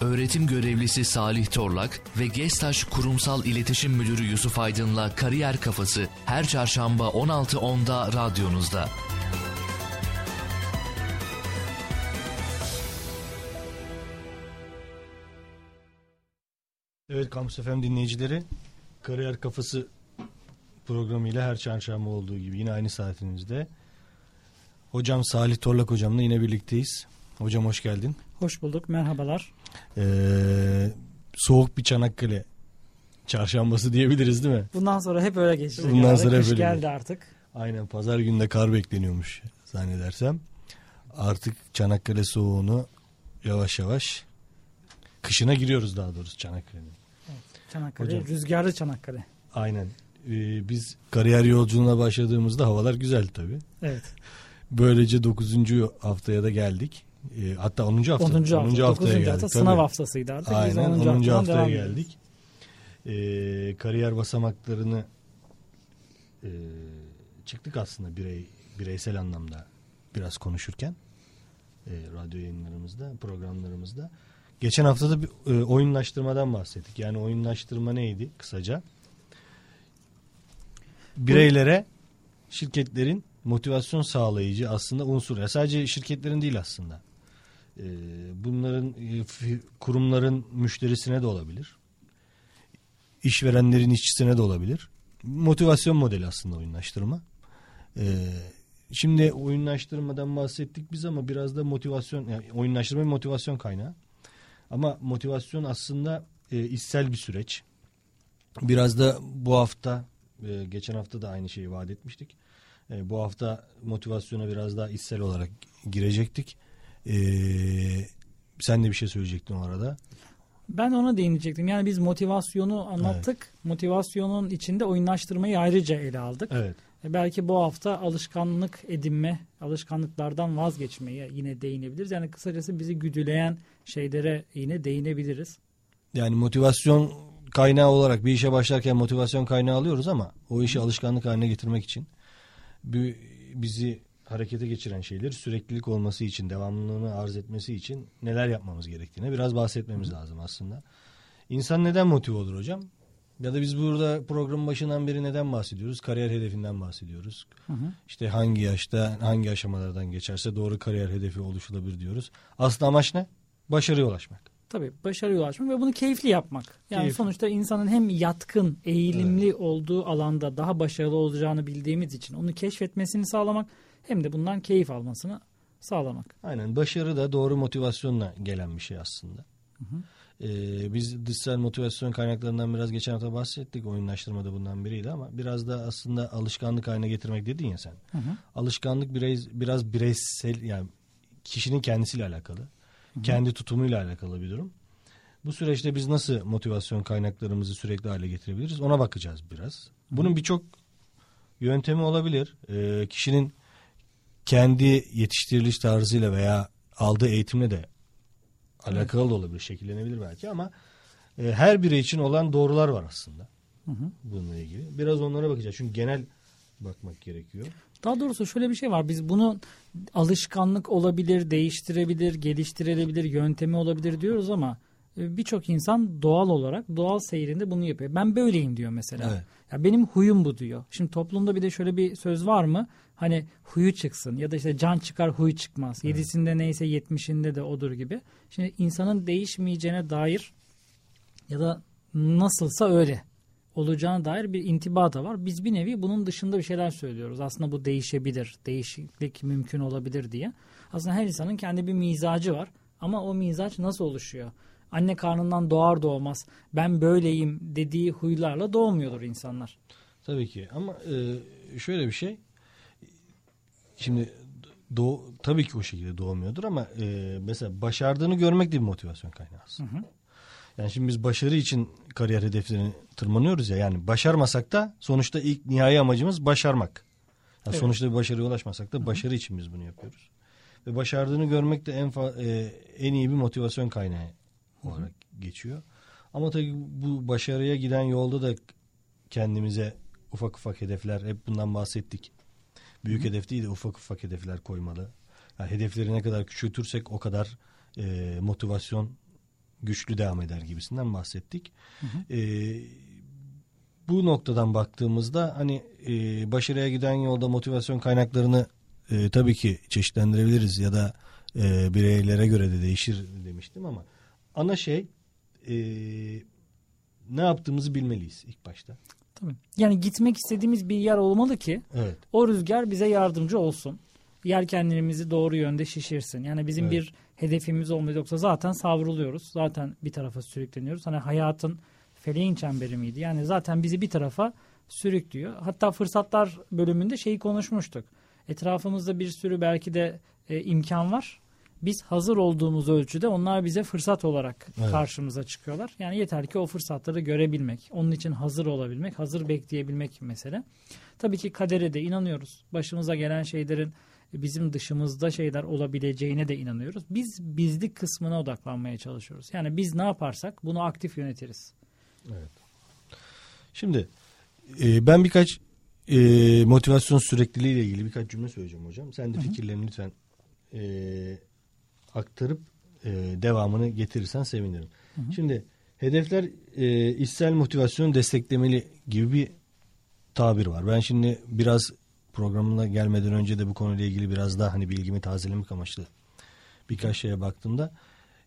öğretim görevlisi Salih Torlak ve Gestaş Kurumsal İletişim Müdürü Yusuf Aydın'la Kariyer Kafası her çarşamba 16.10'da radyonuzda. Evet Kampüs FM dinleyicileri Kariyer Kafası programıyla her çarşamba olduğu gibi yine aynı saatinizde Hocam Salih Torlak hocamla yine birlikteyiz. Hocam hoş geldin. Hoş bulduk. Merhabalar. Ee, soğuk bir Çanakkale çarşambası diyebiliriz değil mi? Bundan sonra hep öyle geçecek. Bundan sonra hep öyle geldi artık. Aynen pazar günde kar bekleniyormuş zannedersem. Artık Çanakkale soğuğunu yavaş yavaş kışına giriyoruz daha doğrusu Çanakkale'nin. Çanakkale, Hocam. rüzgarlı Çanakkale. Aynen. Ee, biz kariyer yolculuğuna başladığımızda havalar güzel tabii. Evet. Böylece 9. haftaya da geldik. Ee, hatta 10. hafta. 10. hafta. 9. haftaya geldik. hafta tabii. sınav haftasıydı artık. Biz Aynen 10. 10. haftadan haftaya devam ediyoruz. geldik. Ee, kariyer basamaklarını e, çıktık aslında birey bireysel anlamda biraz konuşurken e, radyo yayınlarımızda, programlarımızda. Geçen hafta da bir e, oyunlaştırmadan bahsettik. Yani oyunlaştırma neydi kısaca? Bireylere şirketlerin motivasyon sağlayıcı aslında unsur. Ya sadece şirketlerin değil aslında. Ee, bunların e, kurumların müşterisine de olabilir. İşverenlerin işçisine de olabilir. Motivasyon modeli aslında oyunlaştırma. Ee, şimdi oyunlaştırmadan bahsettik biz ama biraz da motivasyon yani oyunlaştırma bir motivasyon kaynağı. Ama motivasyon aslında e, bir süreç. Biraz da bu hafta e, geçen hafta da aynı şeyi vaat etmiştik. E, bu hafta motivasyona biraz daha içsel olarak girecektik. E, sen de bir şey söyleyecektin o arada. Ben ona değinecektim. Yani biz motivasyonu anlattık. Motivasyonun içinde oyunlaştırmayı ayrıca ele aldık. Evet. E belki bu hafta alışkanlık edinme, alışkanlıklardan vazgeçmeye yine değinebiliriz. Yani kısacası bizi güdüleyen şeylere yine değinebiliriz. Yani motivasyon kaynağı olarak bir işe başlarken motivasyon kaynağı alıyoruz ama o işi alışkanlık haline getirmek için bizi harekete geçiren şeyler süreklilik olması için, devamlılığını arz etmesi için neler yapmamız gerektiğine biraz bahsetmemiz lazım aslında. İnsan neden motive olur hocam? Ya da biz burada programın başından beri neden bahsediyoruz? Kariyer hedefinden bahsediyoruz. Hı hı. İşte hangi yaşta, hangi aşamalardan geçerse doğru kariyer hedefi oluşulabilir diyoruz. Aslında amaç ne? Başarıya ulaşmak. Tabii başarıya ulaşmak ve bunu keyifli yapmak. Yani Keyifli. sonuçta insanın hem yatkın, eğilimli olduğu alanda daha başarılı olacağını bildiğimiz için onu keşfetmesini sağlamak hem de bundan keyif almasını sağlamak. Aynen başarı da doğru motivasyonla gelen bir şey aslında. Ee, biz dışsal motivasyon kaynaklarından biraz geçen hafta bahsettik. Oyunlaştırmada bundan biriydi ama biraz da aslında alışkanlık haline getirmek dedin ya sen. Hı hı. Alışkanlık birey, biraz bireysel yani kişinin kendisiyle alakalı. Kendi tutumuyla alakalı bir durum. Bu süreçte biz nasıl motivasyon kaynaklarımızı sürekli hale getirebiliriz ona bakacağız biraz. Bunun birçok yöntemi olabilir. Ee, kişinin kendi yetiştiriliş tarzıyla veya aldığı eğitimle de alakalı da olabilir, şekillenebilir belki ama e, her birey için olan doğrular var aslında Hı hı. bununla ilgili. Biraz onlara bakacağız çünkü genel bakmak gerekiyor. Daha doğrusu şöyle bir şey var. Biz bunu alışkanlık olabilir, değiştirebilir, geliştirilebilir, yöntemi olabilir diyoruz ama e, birçok insan doğal olarak doğal seyrinde bunu yapıyor. Ben böyleyim diyor mesela. Evet. Ya benim huyum bu diyor. Şimdi toplumda bir de şöyle bir söz var mı? Hani huyu çıksın ya da işte can çıkar huy çıkmaz. Yedisinde neyse yetmişinde de odur gibi. Şimdi insanın değişmeyeceğine dair ya da nasılsa öyle olacağına dair bir intiba da var. Biz bir nevi bunun dışında bir şeyler söylüyoruz. Aslında bu değişebilir, değişiklik mümkün olabilir diye. Aslında her insanın kendi bir mizacı var. Ama o mizaç nasıl oluşuyor? Anne karnından doğar doğmaz ben böyleyim dediği huylarla doğmuyordur insanlar. Tabii ki ama e, şöyle bir şey. Şimdi doğ, tabii ki o şekilde doğmuyordur ama e, mesela başardığını görmek de bir motivasyon kaynağı aslında. Yani şimdi biz başarı için kariyer hedeflerini tırmanıyoruz ya yani başarmasak da sonuçta ilk nihai amacımız başarmak. Yani Evet. Sonuçta bir başarıya ulaşmasak da başarı için biz bunu yapıyoruz. Ve başardığını görmek de en fa- e, en iyi bir motivasyon kaynağı olarak geçiyor. Ama tabii bu başarıya giden yolda da kendimize ufak ufak hedefler hep bundan bahsettik. Büyük hedef değil de ufak ufak hedefler koymalı. Yani hedefleri ne kadar küçültürsek o kadar e, motivasyon güçlü devam eder gibisinden bahsettik. E, bu noktadan baktığımızda hani e, başarıya giden yolda motivasyon kaynaklarını e, tabii ki çeşitlendirebiliriz ya da e, bireylere göre de değişir demiştim ama ana şey e, ne yaptığımızı bilmeliyiz ilk başta. Tabii. Yani gitmek istediğimiz bir yer olmalı ki Evet. o rüzgar bize yardımcı olsun. Yelkenlerimizi doğru yönde şişirsin. Yani bizim Evet. bir hedefimiz olmalı yoksa zaten savruluyoruz. Zaten bir tarafa sürükleniyoruz. Hani hayatın feleğin çemberi miydi? Yani zaten bizi bir tarafa sürüklüyor. Hatta fırsatlar bölümünde şeyi konuşmuştuk. Etrafımızda bir sürü belki de e, imkan var. Biz hazır olduğumuz ölçüde onlar bize fırsat olarak Evet. karşımıza çıkıyorlar. Yani yeter ki o fırsatları görebilmek, onun için hazır olabilmek, hazır bekleyebilmek mesele. Tabii ki kadere de inanıyoruz. Başımıza gelen şeylerin bizim dışımızda şeyler olabileceğine de inanıyoruz. Biz bizlik kısmına odaklanmaya çalışıyoruz. Yani biz ne yaparsak bunu aktif yönetiriz. Evet. Şimdi e, ben birkaç e, motivasyon sürekliliği ile ilgili birkaç cümle söyleyeceğim hocam. Sen de fikirlerini lütfen e, aktarıp e, devamını getirirsen sevinirim. Şimdi hedefler e, içsel motivasyonu desteklemeli gibi bir tabir var. Ben şimdi biraz programına gelmeden önce de bu konuyla ilgili biraz daha hani bilgimi tazelemek amaçlı birkaç şeye baktığımda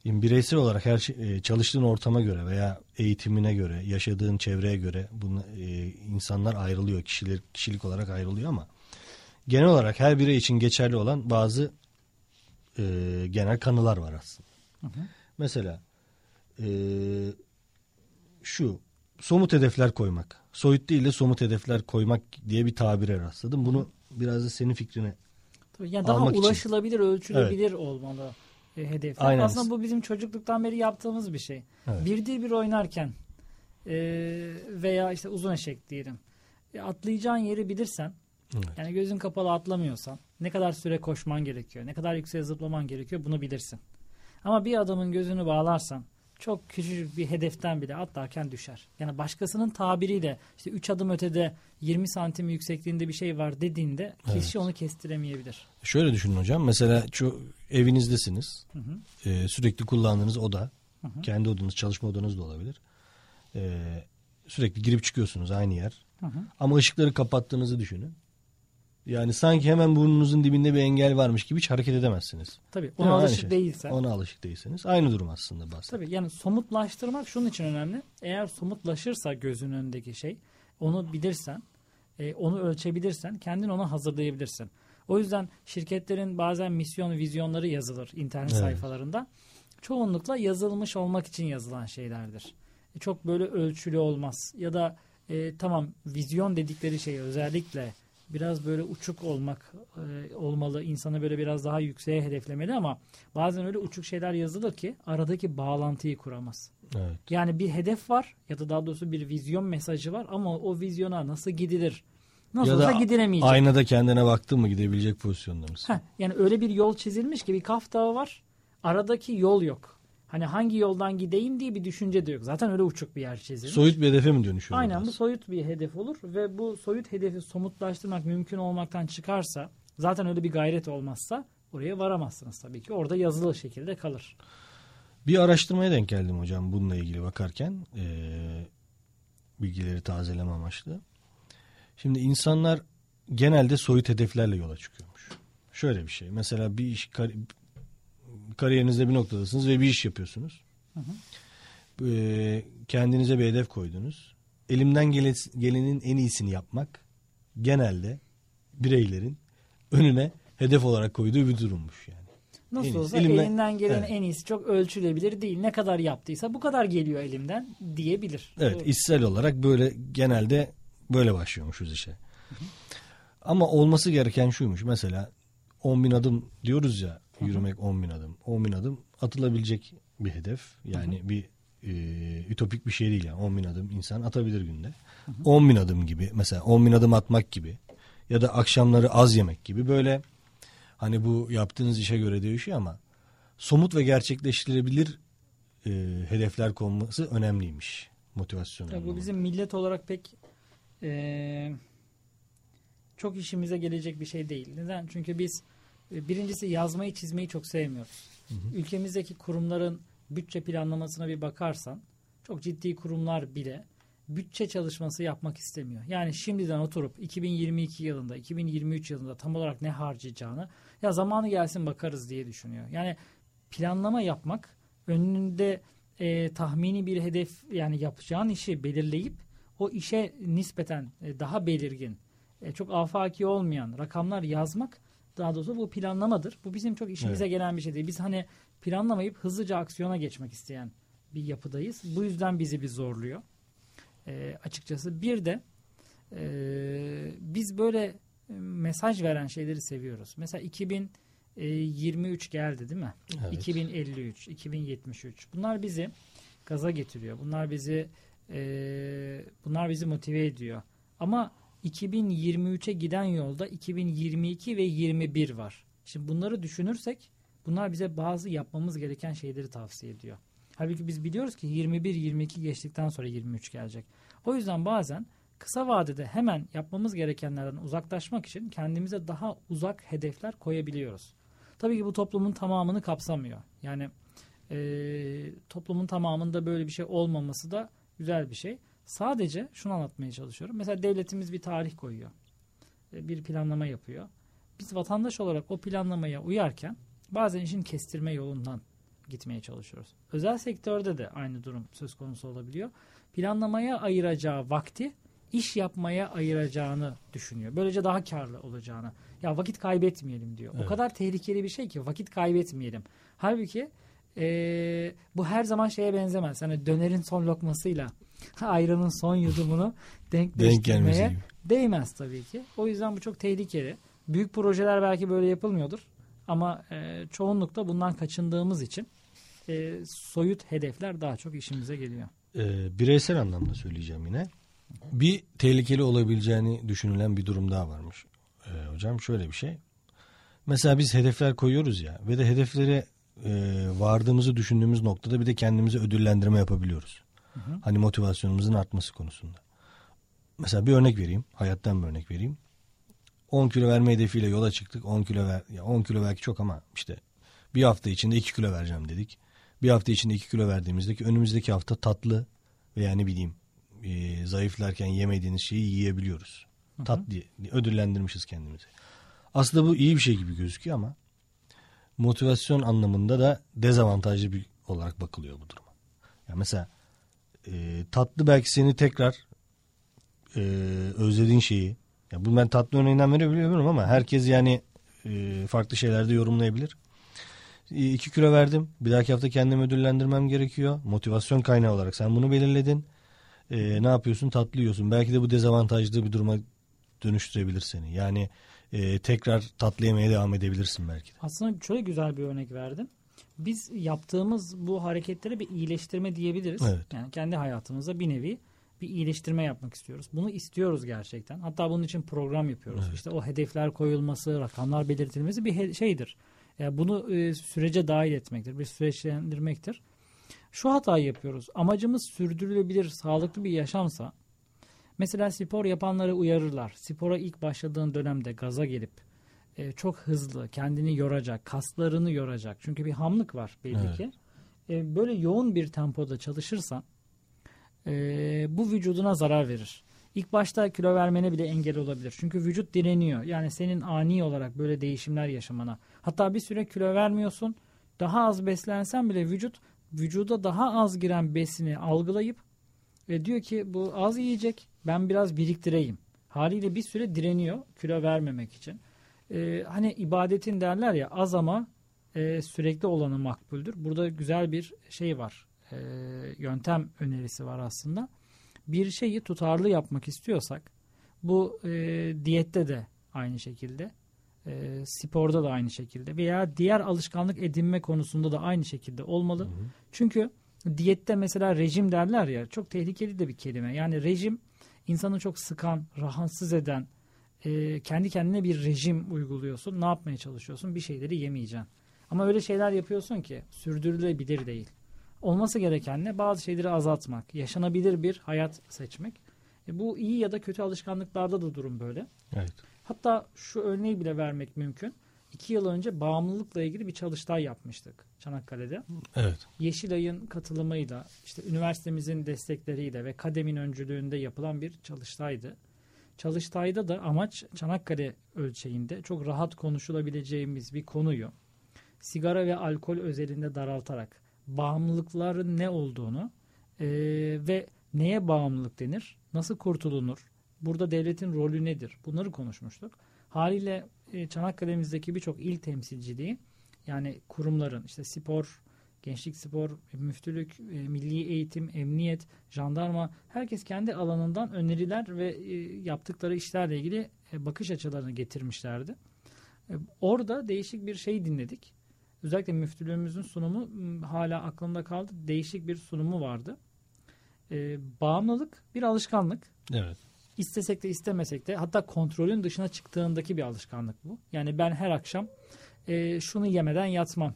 bireysel olarak her şey, e, çalıştığın ortama göre veya eğitimine göre, yaşadığın çevreye göre bunu e, insanlar ayrılıyor, kişiler kişilik olarak ayrılıyor ama genel olarak her birey için geçerli olan bazı e, genel kanılar var aslında. Mesela e, şu somut hedefler koymak, soyut değil de somut hedefler koymak diye bir tabire rastladım. Bunu biraz da senin fikrine Tabii yani daha Almak için. ulaşılabilir, ölçülebilir olmalı e, hedefler. Aynen. Aslında bu bizim çocukluktan beri yaptığımız bir şey. Evet. Birdir bir oynarken e, veya işte uzun eşek diyelim. E, atlayacağın yeri bilirsen Evet. yani gözün kapalı atlamıyorsan ne kadar süre koşman gerekiyor, ne kadar yükseğe zıplaman gerekiyor bunu bilirsin. Ama bir adamın gözünü bağlarsan çok küçücük bir hedeften bile atlarken düşer. Yani başkasının tabiriyle işte 3 adım ötede 20 santim yüksekliğinde bir şey var dediğinde kişi onu kestiremeyebilir. Şöyle düşünün hocam. Mesela şu evinizdesiniz. Ee, sürekli kullandığınız oda. Kendi odanız, çalışma odanız da olabilir. Ee, sürekli girip çıkıyorsunuz aynı yer. Hı hı. Ama ışıkları kapattığınızı düşünün. Yani sanki hemen burnunuzun dibinde bir engel varmış gibi hiç hareket edemezsiniz. Tabii Değil ona? Aynı alışık şey. değilsen. Ona alışık değilseniz. Aynı durum aslında bahset. Tabii yani somutlaştırmak şunun için önemli. Eğer somutlaşırsa gözün önündeki şey onu bilirsen, e, onu ölçebilirsen kendin onu hazırlayabilirsin. O yüzden şirketlerin bazen misyon vizyonları yazılır internet Evet. sayfalarında. Çoğunlukla yazılmış olmak için yazılan şeylerdir. E, çok böyle ölçülü olmaz. Ya da e, tamam vizyon dedikleri şey özellikle biraz böyle uçuk olmak e, olmalı. İnsanı böyle biraz daha yükseğe hedeflemeli ama bazen öyle uçuk şeyler yazılır ki aradaki bağlantıyı kuramaz. Evet. Yani bir hedef var ya da daha doğrusu bir vizyon mesajı var ama o vizyona nasıl gidilir? Nasıl ya olsa da gidilemeyecek. aynada kendine baktın mı gidebilecek pozisyonda mısın? Heh, yani öyle bir yol çizilmiş ki bir Kaf Dağı var. Aradaki yol yok. Hani hangi yoldan gideyim diye bir düşünce de yok. Zaten öyle uçuk bir yer çizilmiş. Soyut bir hedefe mi dönüşüyor? Aynen biraz? bu soyut bir hedef olur ve bu soyut hedefi somutlaştırmak mümkün olmaktan çıkarsa zaten öyle bir gayret olmazsa oraya varamazsınız tabii ki. Orada yazılı şekilde kalır. Bir araştırmaya denk geldim hocam bununla ilgili bakarken eee, bilgileri tazeleme amaçlı. Şimdi insanlar genelde soyut hedeflerle yola çıkıyormuş. Şöyle bir şey. Mesela bir iş kariyerinizde bir noktadasınız ve bir iş yapıyorsunuz. Eee, kendinize bir hedef koydunuz. Elimden gele- gelenin en iyisini yapmak genelde bireylerin önüne hedef olarak koyduğu bir durummuş yani. Nasıl En olsa Elimden- elinden gelen Evet. en iyisi çok ölçülebilir değil. Ne kadar yaptıysa bu kadar geliyor elimden diyebilir. Evet Doğru. içsel olarak böyle genelde böyle başlıyormuşuz işe. Ama olması gereken şuymuş mesela 10 bin adım diyoruz ya yürümek 10 bin adım. 10 bin adım atılabilecek bir hedef yani bir e, ütopik bir şey değil yani 10 bin adım insan atabilir günde. 10 bin adım gibi mesela 10 bin adım atmak gibi ya da akşamları az yemek gibi böyle hani bu yaptığınız işe göre değişiyor ama somut ve gerçekleştirebilir e, hedefler konması önemliymiş motivasyon. Ya bu bizim millet olarak pek eee, çok işimize gelecek bir şey değil. Neden? Çünkü biz e, birincisi yazmayı çizmeyi çok sevmiyoruz. Ülkemizdeki kurumların bütçe planlamasına bir bakarsan çok ciddi kurumlar bile bütçe çalışması yapmak istemiyor. Yani şimdiden oturup 2022 yılında, 2023 yılında tam olarak ne harcayacağını ya zamanı gelsin bakarız diye düşünüyor. Yani planlama yapmak önünde e, tahmini bir hedef yani yapacağın işi belirleyip o işe nispeten e, daha belirgin, e, çok afaki olmayan rakamlar yazmak daha doğrusu bu planlamadır. Bu bizim çok işimize Evet. gelen bir şey değil. Biz hani planlamayıp hızlıca aksiyona geçmek isteyen bir yapıdayız. Bu yüzden bizi bir zorluyor. E, açıkçası bir de e, biz böyle mesaj veren şeyleri seviyoruz. Mesela 2023 geldi değil mi? Evet. 2053, 2073. Bunlar bizi gaza getiriyor. Bunlar bizi e, bunlar bizi motive ediyor. Ama 2023'e giden yolda 2022 ve 21 var. Şimdi bunları düşünürsek bunlar bize bazı yapmamız gereken şeyleri tavsiye ediyor. Halbuki biz biliyoruz ki 21-22 geçtikten sonra 23 gelecek. O yüzden bazen kısa vadede hemen yapmamız gerekenlerden uzaklaşmak için kendimize daha uzak hedefler koyabiliyoruz. Tabii ki bu toplumun tamamını kapsamıyor. Yani e, toplumun tamamında böyle bir şey olmaması da güzel bir şey. Sadece şunu anlatmaya çalışıyorum. Mesela devletimiz bir tarih koyuyor. E, bir planlama yapıyor. Biz vatandaş olarak o planlamaya uyarken bazen işin kestirme yolundan gitmeye çalışıyoruz. Özel sektörde de aynı durum söz konusu olabiliyor. Planlamaya ayıracağı vakti iş yapmaya ayıracağını düşünüyor. Böylece daha karlı olacağını. Ya vakit kaybetmeyelim diyor. O Evet. kadar tehlikeli bir şey ki vakit kaybetmeyelim. Halbuki e, bu her zaman şeye benzemez. Hani dönerin son lokmasıyla ayranın son yudumunu Denk denk değmez tabii ki. O yüzden bu çok tehlikeli. Büyük projeler belki böyle yapılmıyordur. Ama e, çoğunlukla bundan kaçındığımız için e, soyut hedefler daha çok işimize geliyor. Ee, bireysel anlamda söyleyeceğim yine. Bir tehlikeli olabileceğini düşünülen bir durum daha varmış. Ee, hocam şöyle bir şey. Mesela biz hedefler koyuyoruz ya ve de hedeflere e, vardığımızı düşündüğümüz noktada bir de kendimize ödüllendirme yapabiliyoruz. Hani motivasyonumuzun artması konusunda. Mesela bir örnek vereyim. Hayattan bir örnek vereyim. 10 kilo verme hedefiyle yola çıktık. 10 kilo ver, ya 10 kilo belki çok ama işte bir hafta içinde 2 kilo vereceğim dedik. Bir hafta içinde 2 kilo verdiğimizde ki önümüzdeki hafta tatlı veya ne bileyim e, zayıflarken yemediğiniz şeyi yiyebiliyoruz. Tatlı ödüllendirmişiz kendimizi. Aslında bu iyi bir şey gibi gözüküyor ama motivasyon anlamında da dezavantajlı bir olarak bakılıyor bu duruma. Ya mesela e, tatlı belki seni tekrar e, özlediğin şeyi ya bu ben tatlı örneğinden verebiliyorum ama herkes yani e, farklı şeylerde yorumlayabilir. 2 kilo verdim. Bir dahaki hafta kendimi ödüllendirmem gerekiyor. Motivasyon kaynağı olarak sen bunu belirledin. E, ne yapıyorsun? Tatlı yiyorsun. Belki de bu dezavantajlı bir duruma dönüştürebilir seni. Yani e, tekrar tatlı yemeye devam edebilirsin belki de. Aslında şöyle güzel bir örnek verdin. Biz yaptığımız bu hareketlere bir iyileştirme diyebiliriz. Evet. Yani kendi hayatımızda bir nevi bir iyileştirme yapmak istiyoruz. Bunu istiyoruz gerçekten. Hatta bunun için program yapıyoruz. Evet. İşte o hedefler koyulması, rakamlar belirtilmesi bir şeydir. Yani bunu e, sürece dahil etmektir, bir süreçlendirmektir. Şu hatayı yapıyoruz. Amacımız sürdürülebilir, sağlıklı bir yaşamsa mesela spor yapanları uyarırlar. Spora ilk başladığın dönemde gaza gelip e, çok hızlı, kendini yoracak, kaslarını yoracak. Çünkü bir hamlık var belli Evet. ki. E, böyle yoğun bir tempoda çalışırsan e, bu vücuduna zarar verir. İlk başta kilo vermene bile engel olabilir. Çünkü vücut direniyor. Yani senin ani olarak böyle değişimler yaşamana. Hatta bir süre kilo vermiyorsun. Daha az beslensen bile vücut vücuda daha az giren besini algılayıp ve diyor ki bu az yiyecek ben biraz biriktireyim. Haliyle bir süre direniyor kilo vermemek için. Ee, hani ibadetin derler ya az ama e, sürekli olanı makbuldür. Burada güzel bir şey var. E, yöntem önerisi var aslında. Bir şeyi tutarlı yapmak istiyorsak bu e, diyette de aynı şekilde e, sporda da aynı şekilde veya diğer alışkanlık edinme konusunda da aynı şekilde olmalı. Çünkü diyette mesela rejim derler ya çok tehlikeli de bir kelime. Yani rejim insanı çok sıkan, rahatsız eden, e, kendi kendine bir rejim uyguluyorsun. Ne yapmaya çalışıyorsun? Bir şeyleri yemeyeceksin. Ama öyle şeyler yapıyorsun ki sürdürülebilir değil. Olması gereken ne? Bazı şeyleri azaltmak, yaşanabilir bir hayat seçmek. E, bu iyi ya da kötü alışkanlıklarda da durum böyle. Evet. Hatta şu örneği bile vermek mümkün. iki yıl önce bağımlılıkla ilgili bir çalıştay yapmıştık Çanakkale'de. Evet. Yeşilay'ın katılımıyla, işte üniversitemizin destekleriyle ve kademin öncülüğünde yapılan bir çalıştaydı. Çalıştayda da amaç Çanakkale ölçeğinde çok rahat konuşulabileceğimiz bir konuyu sigara ve alkol özelinde daraltarak bağımlılıkların ne olduğunu e, ve neye bağımlılık denir, nasıl kurtulunur, burada devletin rolü nedir bunları konuşmuştuk. Haliyle e, Çanakkale'mizdeki birçok il temsilciliği yani kurumların işte spor, gençlik spor, müftülük, e, milli eğitim, emniyet, jandarma herkes kendi alanından öneriler ve e, yaptıkları işlerle ilgili e, bakış açılarını getirmişlerdi. Orada değişik bir şey dinledik. Özellikle müftülüğümüzün sunumu hala aklımda kaldı. Değişik bir sunumu vardı. Bağımlılık bir alışkanlık. Evet. İstesek de istemesek de hatta kontrolün dışına çıktığındaki bir alışkanlık bu. Yani ben her akşam şunu yemeden yatmam.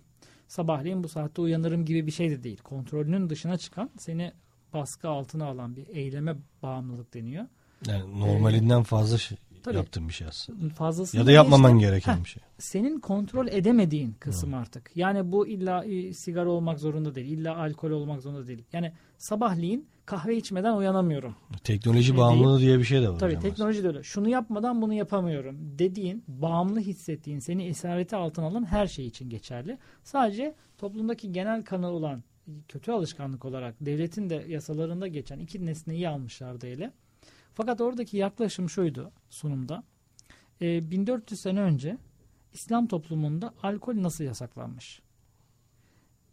Sabahleyin bu saatte uyanırım gibi bir şey de değil. Kontrolünün dışına çıkan seni baskı altına alan bir eyleme bağımlılık deniyor. Yani normalinden fazla şey Tabii. yaptığın bir şey aslında. Fazlasıyla Ya da yapmaman işte- gereken Heh, bir şey. senin kontrol edemediğin kısım artık. Yani bu illa e, sigara olmak zorunda değil. illa alkol olmak zorunda değil. Yani sabahleyin kahve içmeden uyanamıyorum. Teknoloji Şey bağımlılığı diye bir şey de var. Tabii teknoloji de öyle. Şunu yapmadan bunu yapamıyorum dediğin, bağımlı hissettiğin, seni esareti altına alan her şey için geçerli. Sadece toplumdaki genel kanı olan kötü alışkanlık olarak devletin de yasalarında geçen iki nesneyi almışlardı ele. Fakat oradaki yaklaşım şuydu sunumda. Ee, 1400 sene önce İslam toplumunda alkol nasıl yasaklanmış?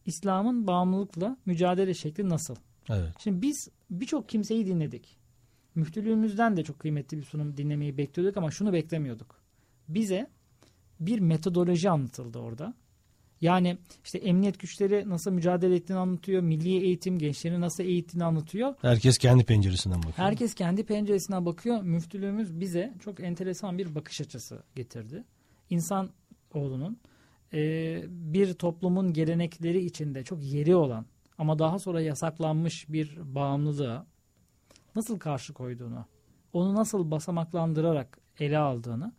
İslam'ın bağımlılıkla mücadele şekli nasıl? Evet. Şimdi biz birçok kimseyi dinledik. Müftülüğümüzden de çok kıymetli bir sunum dinlemeyi bekliyorduk ama şunu beklemiyorduk. Bize bir metodoloji anlatıldı orada. Yani işte emniyet güçleri nasıl mücadele ettiğini anlatıyor. Milli eğitim gençleri nasıl eğittiğini anlatıyor. Herkes kendi penceresinden bakıyor. Herkes kendi penceresinden bakıyor. Müftülüğümüz bize çok enteresan bir bakış açısı getirdi. İnsan oğlunun e, bir toplumun gelenekleri içinde çok yeri olan ama daha sonra yasaklanmış bir bağımlılığa nasıl karşı koyduğunu, onu nasıl basamaklandırarak ele aldığını,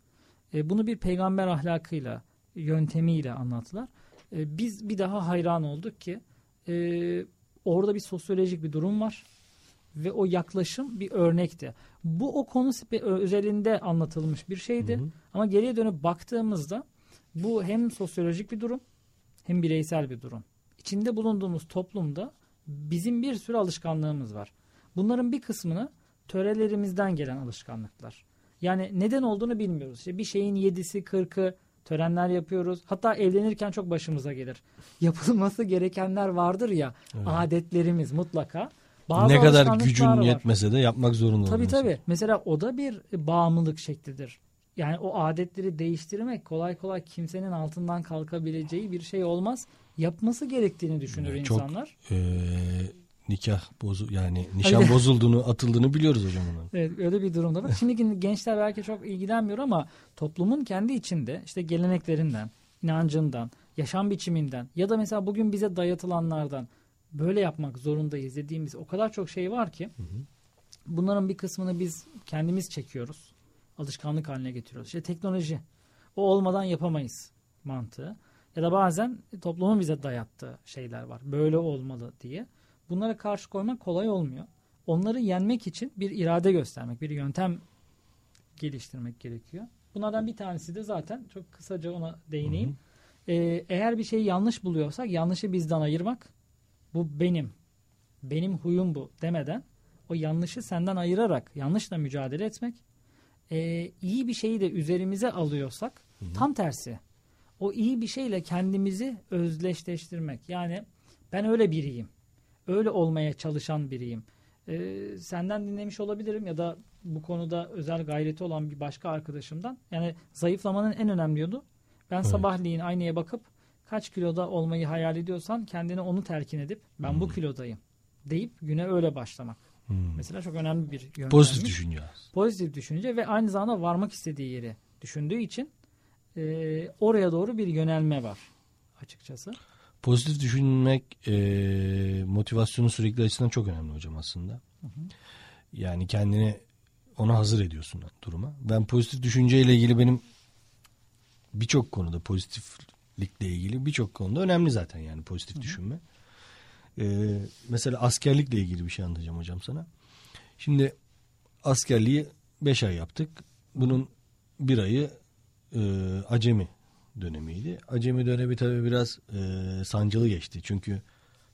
e, bunu bir peygamber ahlakıyla, yöntemiyle anlattılar. E, biz bir daha hayran olduk ki e, orada bir sosyolojik bir durum var ve o yaklaşım bir örnekti. Bu o konu özelinde anlatılmış bir şeydi. Hı hı. Ama geriye dönüp baktığımızda bu hem sosyolojik bir durum hem bireysel bir durum. İçinde bulunduğumuz toplumda bizim bir sürü alışkanlığımız var. Bunların bir kısmını törelerimizden gelen alışkanlıklar. Yani neden olduğunu bilmiyoruz. İşte bir şeyin yedisi, kırkı törenler yapıyoruz. Hatta evlenirken çok başımıza gelir. Yapılması gerekenler vardır ya Evet. adetlerimiz mutlaka. Bazı ne kadar gücün var. yetmese de yapmak zorunda Tabii olması. tabii. Mesela o da bir bağımlılık şeklidir. Yani o adetleri değiştirmek kolay kolay kimsenin altından kalkabileceği bir şey olmaz. Yapması gerektiğini düşünür çok- insanlar. Ee, nikah bozu yani nişan Öyle. bozulduğunu atıldığını biliyoruz hocam onun. Evet öyle bir durumda var. Şimdiki gençler belki çok ilgilenmiyor ama toplumun kendi içinde işte geleneklerinden, inancından, yaşam biçiminden ya da mesela bugün bize dayatılanlardan böyle yapmak zorundayız dediğimiz o kadar çok şey var ki bunların bir kısmını biz kendimiz çekiyoruz. Alışkanlık haline getiriyoruz. İşte teknoloji. O olmadan yapamayız mantığı. Ya da bazen toplumun bize dayattığı şeyler var. Böyle olmalı diye. Bunlara karşı koymak kolay olmuyor. Onları yenmek için bir irade göstermek, bir yöntem geliştirmek gerekiyor. Bunlardan bir tanesi de zaten çok kısaca ona değineyim. Ee, eğer bir şeyi yanlış buluyorsak yanlışı bizden ayırmak. Bu benim. Benim huyum bu demeden o yanlışı senden ayırarak yanlışla mücadele etmek. Ee, iyi bir şeyi de üzerimize alıyorsak tam tersi. O iyi bir şeyle kendimizi özleşleştirmek. Yani ben öyle biriyim. Öyle olmaya çalışan biriyim. Ee, senden dinlemiş olabilirim ya da bu konuda özel gayreti olan bir başka arkadaşımdan. Yani zayıflamanın en önemli yolu ben Evet. sabahleyin aynaya bakıp kaç kiloda olmayı hayal ediyorsan kendine onu telkin edip ben bu kilodayım deyip güne öyle başlamak. Hmm. Mesela çok önemli bir yöntemmiş. Pozitif düşünce. Pozitif düşünce ve aynı zamanda varmak istediği yeri düşündüğü için e, oraya doğru bir yönelme var açıkçası. Pozitif düşünmek e, motivasyonun sürekli açısından çok önemli hocam aslında. Yani kendini ona hazır ediyorsun duruma. Ben pozitif düşünceyle ilgili benim birçok konuda pozitiflikle ilgili birçok konuda önemli zaten yani pozitif düşünme. Ee, mesela askerlikle ilgili bir şey anlatacağım hocam sana. Şimdi askerliği 5 ay yaptık. Bunun bir ayı e, acemi dönemiydi. Acemi dönemi tabii biraz e, sancılı geçti. Çünkü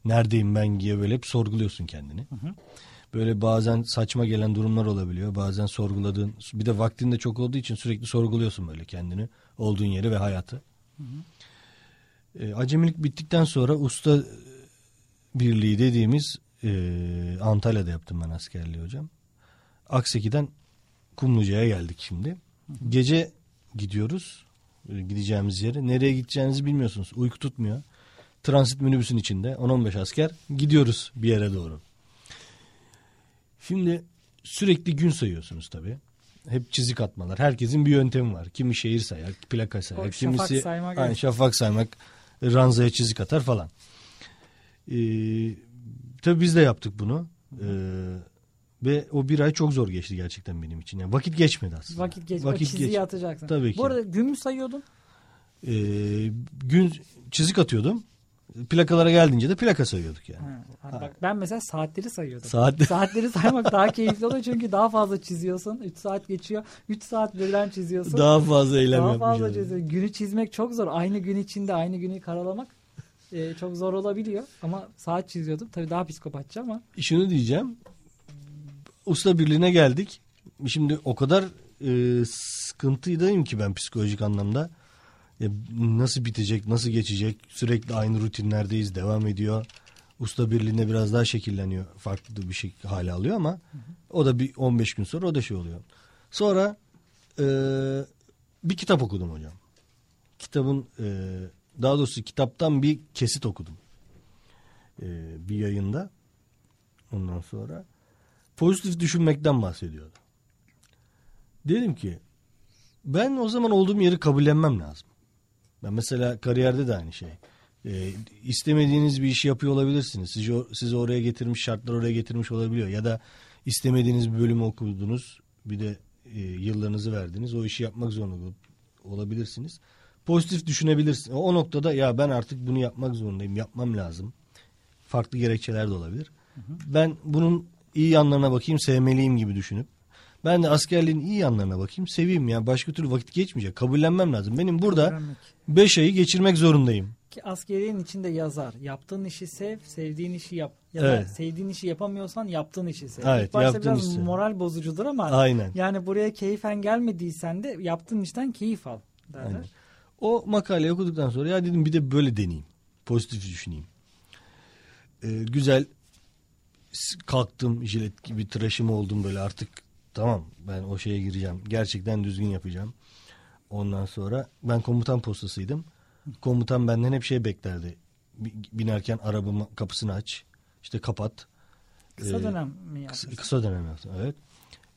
neredeyim ben diye böyle hep sorguluyorsun kendini. Hı hı. Böyle bazen saçma gelen durumlar olabiliyor. Bazen sorguladığın bir de vaktin de çok olduğu için sürekli sorguluyorsun böyle kendini. Olduğun yeri ve hayatı. Hı hı. E, acemilik bittikten sonra usta birliği dediğimiz e, Antalya'da yaptım ben askerliği hocam. Akseki'den Kumluca'ya geldik şimdi. Hı hı. Gece gidiyoruz gideceğimiz yere. Nereye gideceğinizi bilmiyorsunuz. Uyku tutmuyor. Transit minibüsün içinde 10-15 asker gidiyoruz bir yere doğru. Şimdi sürekli gün sayıyorsunuz tabii. Hep çizik atmalar. Herkesin bir yöntemi var. Kimi şehir sayar, plaka sayar. O kimisi şafak saymak. Aynı şafak saymak, ranzaya çizik atar falan. Ee, tabii biz de yaptık bunu. Ee, ve o bir ay çok zor geçti gerçekten benim için. Yani vakit geçmedi aslında. Vakit geçmedi. Vakit o geç... atacaksın. Tabii ki. Bu arada gün mü sayıyordun? Ee, gün çizik atıyordum. Plakalara geldiğince de plaka sayıyorduk yani. Ha, bak ben mesela saatleri sayıyordum. Saatleri, saatleri saymak daha keyifli oluyor çünkü daha fazla çiziyorsun. 3 saat geçiyor. 3 saat birden çiziyorsun. Daha fazla eylem Daha fazla çiziyorsun. Günü çizmek çok zor. Aynı gün içinde aynı günü karalamak e, çok zor olabiliyor. Ama saat çiziyordum. Tabii daha psikopatça ama. Şunu diyeceğim usta birliğine geldik. Şimdi o kadar e, sıkıntıydayım ki ben psikolojik anlamda. E, nasıl bitecek, nasıl geçecek? Sürekli aynı rutinlerdeyiz, devam ediyor. Usta birliğine biraz daha şekilleniyor. Farklı bir şey hale alıyor ama hı hı. o da bir 15 gün sonra o da şey oluyor. Sonra e, bir kitap okudum hocam. Kitabın e, daha doğrusu kitaptan bir kesit okudum. E, bir yayında. Ondan sonra pozitif düşünmekten bahsediyordu. Dedim ki ben o zaman olduğum yeri kabullenmem lazım. Ben mesela kariyerde de aynı şey. E, istemediğiniz bir işi yapıyor olabilirsiniz. Sizi, sizi oraya getirmiş, şartlar oraya getirmiş olabiliyor. Ya da istemediğiniz bir bölümü okudunuz. Bir de e, yıllarınızı verdiniz. O işi yapmak zorunda olabilirsiniz. Pozitif düşünebilirsiniz. O noktada ya ben artık bunu yapmak zorundayım. Yapmam lazım. Farklı gerekçeler de olabilir. Hı hı. Ben bunun iyi yanlarına bakayım sevmeliyim gibi düşünüp ben de askerliğin iyi yanlarına bakayım seveyim ya başka türlü vakit geçmeyecek kabullenmem lazım. Benim burada 5 ayı geçirmek zorundayım. Ki askeriyenin içinde yazar yaptığın işi sev sevdiğin işi yap ya evet. da sevdiğin işi yapamıyorsan yaptığın işi sev. Evet, İlk başta biraz işi. moral bozucudur ama Aynen. yani buraya keyfen gelmediysen de yaptığın işten keyif al derler. Aynen. O makaleyi okuduktan sonra ya dedim bir de böyle deneyeyim pozitif düşüneyim. Ee, güzel kalktım jilet gibi tıraşım oldum böyle artık tamam ben o şeye gireceğim. Gerçekten düzgün yapacağım. Ondan sonra ben komutan postasıydım. Komutan benden hep şey beklerdi. Binerken arabamın kapısını aç. işte kapat. Kısa ee, dönem mi yaptın? Kısa, kısa dönem yaptım evet.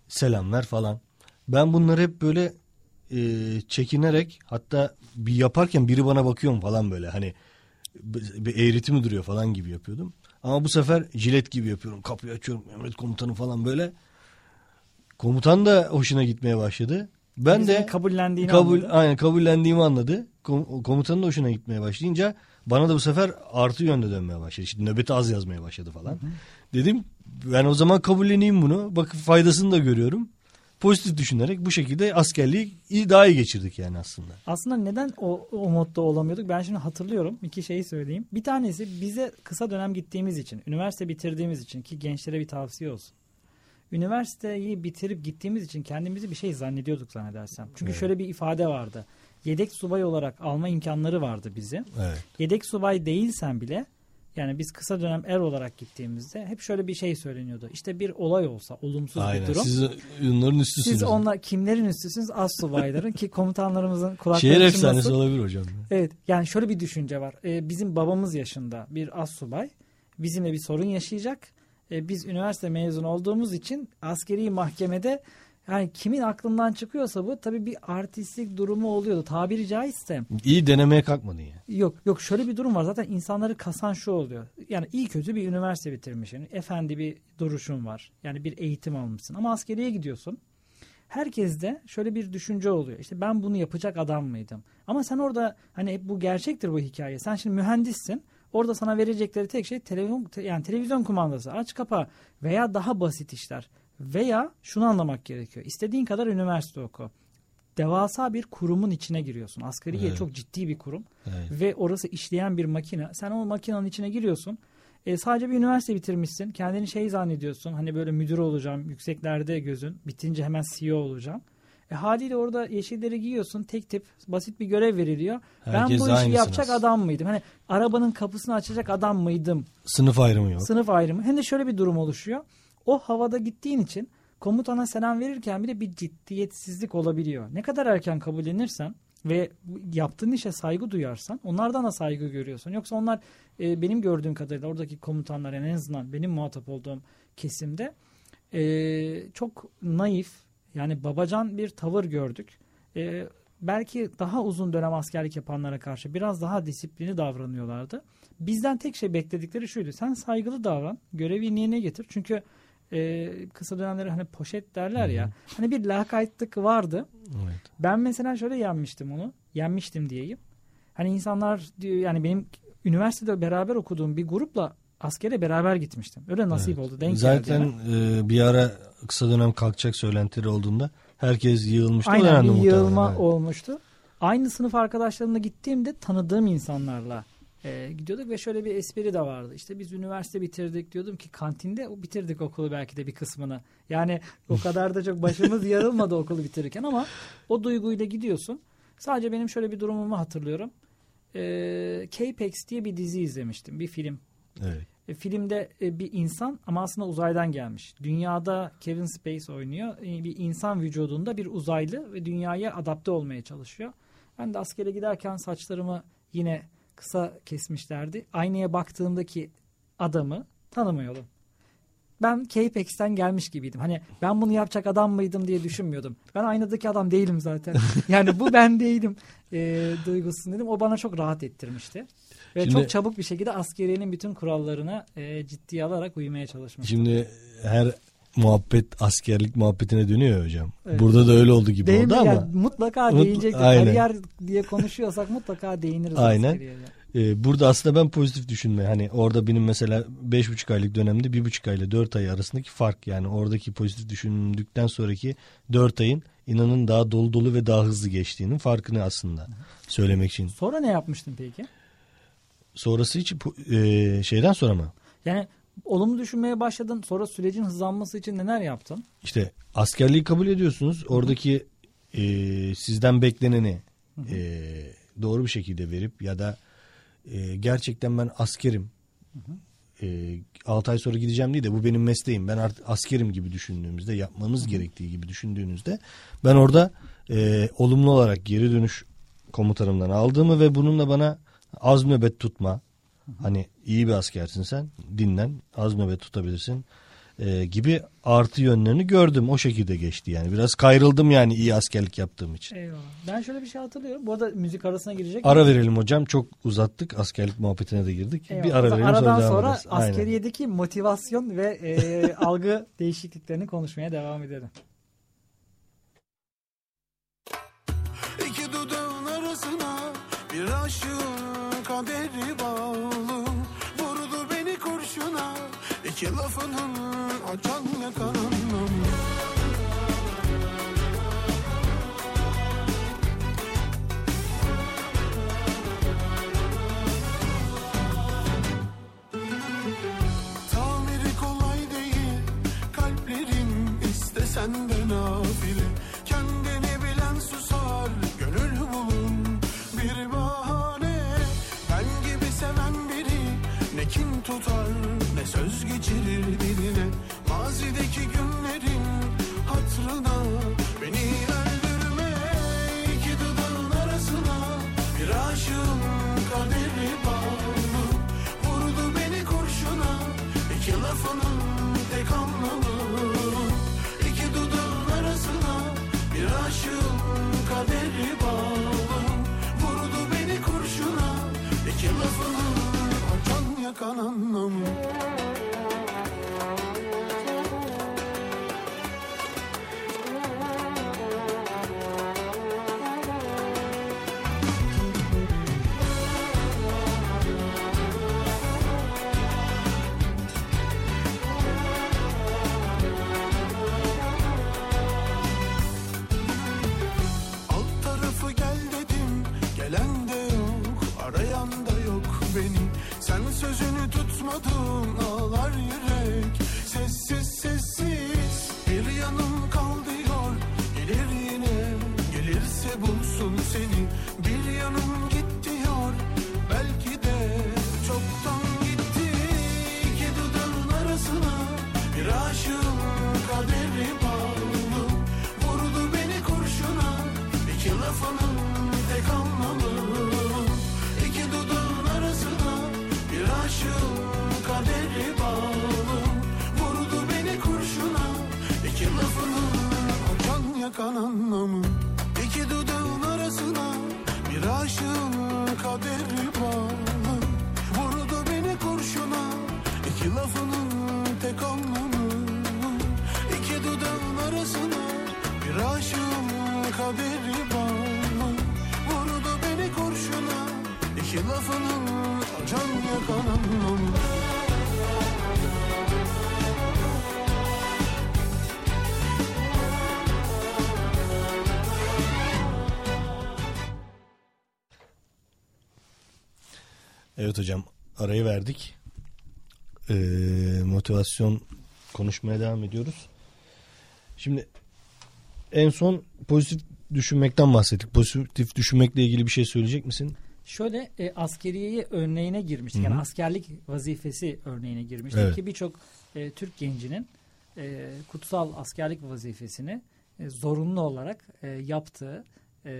Selamlar falan. Ben bunları hep böyle e, çekinerek hatta bir yaparken biri bana bakıyor mu falan böyle hani bir eğriti mi duruyor falan gibi yapıyordum. Ama bu sefer jilet gibi yapıyorum. Kapıyı açıyorum. Emret komutanı falan böyle. Komutan da hoşuna gitmeye başladı. Ben Bizim de kabullendiğini kabul, anladı. Aynen kabullendiğimi anladı. Komutanın da hoşuna gitmeye başlayınca bana da bu sefer artı yönde dönmeye başladı. İşte nöbeti az yazmaya başladı falan. Hı hı. Dedim ben o zaman kabulleneyim bunu. Bak faydasını da görüyorum pozitif düşünerek bu şekilde askerliği daha iyi geçirdik yani aslında. Aslında neden o, o modda olamıyorduk? Ben şimdi hatırlıyorum. iki şeyi söyleyeyim. Bir tanesi bize kısa dönem gittiğimiz için, üniversite bitirdiğimiz için ki gençlere bir tavsiye olsun. Üniversiteyi bitirip gittiğimiz için kendimizi bir şey zannediyorduk zannedersem. Çünkü evet. şöyle bir ifade vardı. Yedek subay olarak alma imkanları vardı bizi. Evet. Yedek subay değilsen bile yani biz kısa dönem er olarak gittiğimizde hep şöyle bir şey söyleniyordu. İşte bir olay olsa, olumsuz Aynen. bir durum. Siz onların üstüsünüz. Siz onlar kimlerin üstüsünüz? Az subayların ki komutanlarımızın kulakları Şehir efsanesi olabilir hocam. Evet. Yani şöyle bir düşünce var. Ee, bizim babamız yaşında bir az subay bizimle bir sorun yaşayacak. Ee, biz üniversite mezun olduğumuz için askeri mahkemede yani kimin aklından çıkıyorsa bu tabii bir artistlik durumu oluyordu. Tabiri caizse. İyi denemeye kalkmadın ya. Yok yok şöyle bir durum var. Zaten insanları kasan şu oluyor. Yani iyi kötü bir üniversite bitirmişsin. Efendi bir duruşun var. Yani bir eğitim almışsın. Ama askeriye gidiyorsun. herkeste şöyle bir düşünce oluyor. İşte ben bunu yapacak adam mıydım? Ama sen orada hani hep bu gerçektir bu hikaye. Sen şimdi mühendissin. Orada sana verecekleri tek şey televizyon yani televizyon kumandası aç kapa veya daha basit işler. Veya şunu anlamak gerekiyor. İstediğin kadar üniversite oku. Devasa bir kurumun içine giriyorsun. Asgariye Evet. çok ciddi bir kurum. Evet. Ve orası işleyen bir makine. Sen o makinenin içine giriyorsun. E, sadece bir üniversite bitirmişsin. Kendini şey zannediyorsun. Hani böyle müdür olacağım. Yükseklerde gözün. Bitince hemen CEO olacağım. E, haliyle orada yeşilleri giyiyorsun. Tek tip basit bir görev veriliyor. Herkes ben bu işi aynısın yapacak adam mıydım? Hani arabanın kapısını açacak adam mıydım? Sınıf ayrımı yok. Sınıf ayrımı. Hem de şöyle bir durum oluşuyor. O havada gittiğin için komutana selam verirken bile bir ciddiyetsizlik olabiliyor. Ne kadar erken kabullenirsen ve yaptığın işe saygı duyarsan onlardan da saygı görüyorsun. Yoksa onlar e, benim gördüğüm kadarıyla oradaki komutanlar en azından benim muhatap olduğum kesimde e, çok naif yani babacan bir tavır gördük. E, belki daha uzun dönem askerlik yapanlara karşı biraz daha disiplini davranıyorlardı. Bizden tek şey bekledikleri şuydu. Sen saygılı davran. Görevi yerine getir. Çünkü e, kısa dönemleri hani poşet derler ya. Hani bir lakaytlık vardı. Evet. Ben mesela şöyle yenmiştim onu. Yenmiştim diyeyim. Hani insanlar diyor yani benim üniversitede beraber okuduğum bir grupla askere beraber gitmiştim. Öyle nasip oldu. Denk Zaten e, bir ara kısa dönem kalkacak söylentileri olduğunda herkes yığılmıştı. Aynen bir yığılma evet. olmuştu. Aynı sınıf arkadaşlarımla gittiğimde tanıdığım insanlarla e, gidiyorduk ve şöyle bir espri de vardı. İşte biz üniversite bitirdik diyordum ki kantinde o bitirdik okulu belki de bir kısmını. Yani o kadar da çok başımız yarılmadı okulu bitirirken ama o duyguyla gidiyorsun. Sadece benim şöyle bir durumumu hatırlıyorum. E, K-Pax diye bir dizi izlemiştim. Bir film. Evet. E, filmde e, bir insan ama aslında uzaydan gelmiş. Dünyada Kevin Space oynuyor. E, bir insan vücudunda bir uzaylı ve dünyaya adapte olmaya çalışıyor. Ben de askere giderken saçlarımı yine kısa kesmişlerdi. Aynaya baktığımdaki adamı tanımıyordum. Ben K-Pax'ten gelmiş gibiydim. Hani ben bunu yapacak adam mıydım diye düşünmüyordum. Ben aynadaki adam değilim zaten. Yani bu ben değilim e, duygusunu dedim. O bana çok rahat ettirmişti. Ve Şimdi- çok çabuk bir şekilde askeriyenin bütün kurallarına e, ciddiye alarak uymaya çalışmıştım. Şimdi her muhabbet askerlik muhabbetine dönüyor hocam. Evet. Burada da öyle oldu gibi Değil oldu mi? ama Yani mutlaka Mutlu- değinecektir. Aynen. Kariyer diye konuşuyorsak mutlaka değiniriz Aynen. askeriyeye. e, burada aslında ben pozitif düşünme. Hani orada benim mesela beş buçuk aylık dönemde bir buçuk ay ile dört ay arasındaki fark yani oradaki pozitif düşündükten sonraki dört ayın inanın daha dolu dolu ve daha hızlı geçtiğinin farkını aslında söylemek için. Sonra ne yapmıştın peki? Sonrası hiç po- e, şeyden sonra mı? Yani olumlu düşünmeye başladın. Sonra sürecin hızlanması için neler yaptın? İşte askerliği kabul ediyorsunuz. Oradaki e, sizden bekleneni e, doğru bir şekilde verip ya da e, gerçekten ben askerim. E, 6 ay sonra gideceğim değil de bu benim mesleğim. Ben artık askerim gibi düşündüğümüzde yapmamız gerektiği gibi düşündüğünüzde ben orada e, olumlu olarak geri dönüş komutanımdan aldığımı ve bununla bana az nöbet tutma. Hani iyi bir askersin sen dinlen az nöbet tutabilirsin e, gibi artı yönlerini gördüm. O şekilde geçti yani. Biraz kayrıldım yani iyi askerlik yaptığım için. Eyvallah. Ben şöyle bir şey hatırlıyorum. Bu arada müzik arasına girecek. Ara verelim hocam. Çok uzattık. Askerlik muhabbetine de girdik. Eyvallah. Bir ara verelim Aradan sonra sonra ederiz. Aynen. askeriyedeki motivasyon ve e, algı değişikliklerini konuşmaya devam edelim. İki dudağın arasına bir aşığın kaderi bağlı iki lafının açan yakanım bulsun seni Bir yanım git diyor. Belki de çoktan gitti İki dudağın arasına. Bir aşığın kaderi bağlı Vurdu beni kurşuna iki lafının tek anlamı. İki dudağın arasına bir aşığın kaderi bağlı Vurdu beni kurşuna iki lafının yakan anlamı Evet hocam arayı verdik. Ee, motivasyon konuşmaya devam ediyoruz. Şimdi en son pozitif düşünmekten bahsettik. Pozitif düşünmekle ilgili bir şey söyleyecek misin? Şöyle e, askeriyeye örneğine girmiştik. Yani Hı hı. askerlik vazifesi örneğine girmiştik Evet. ki birçok e, Türk gencinin e, kutsal askerlik vazifesini e, zorunlu olarak e, yaptığı e,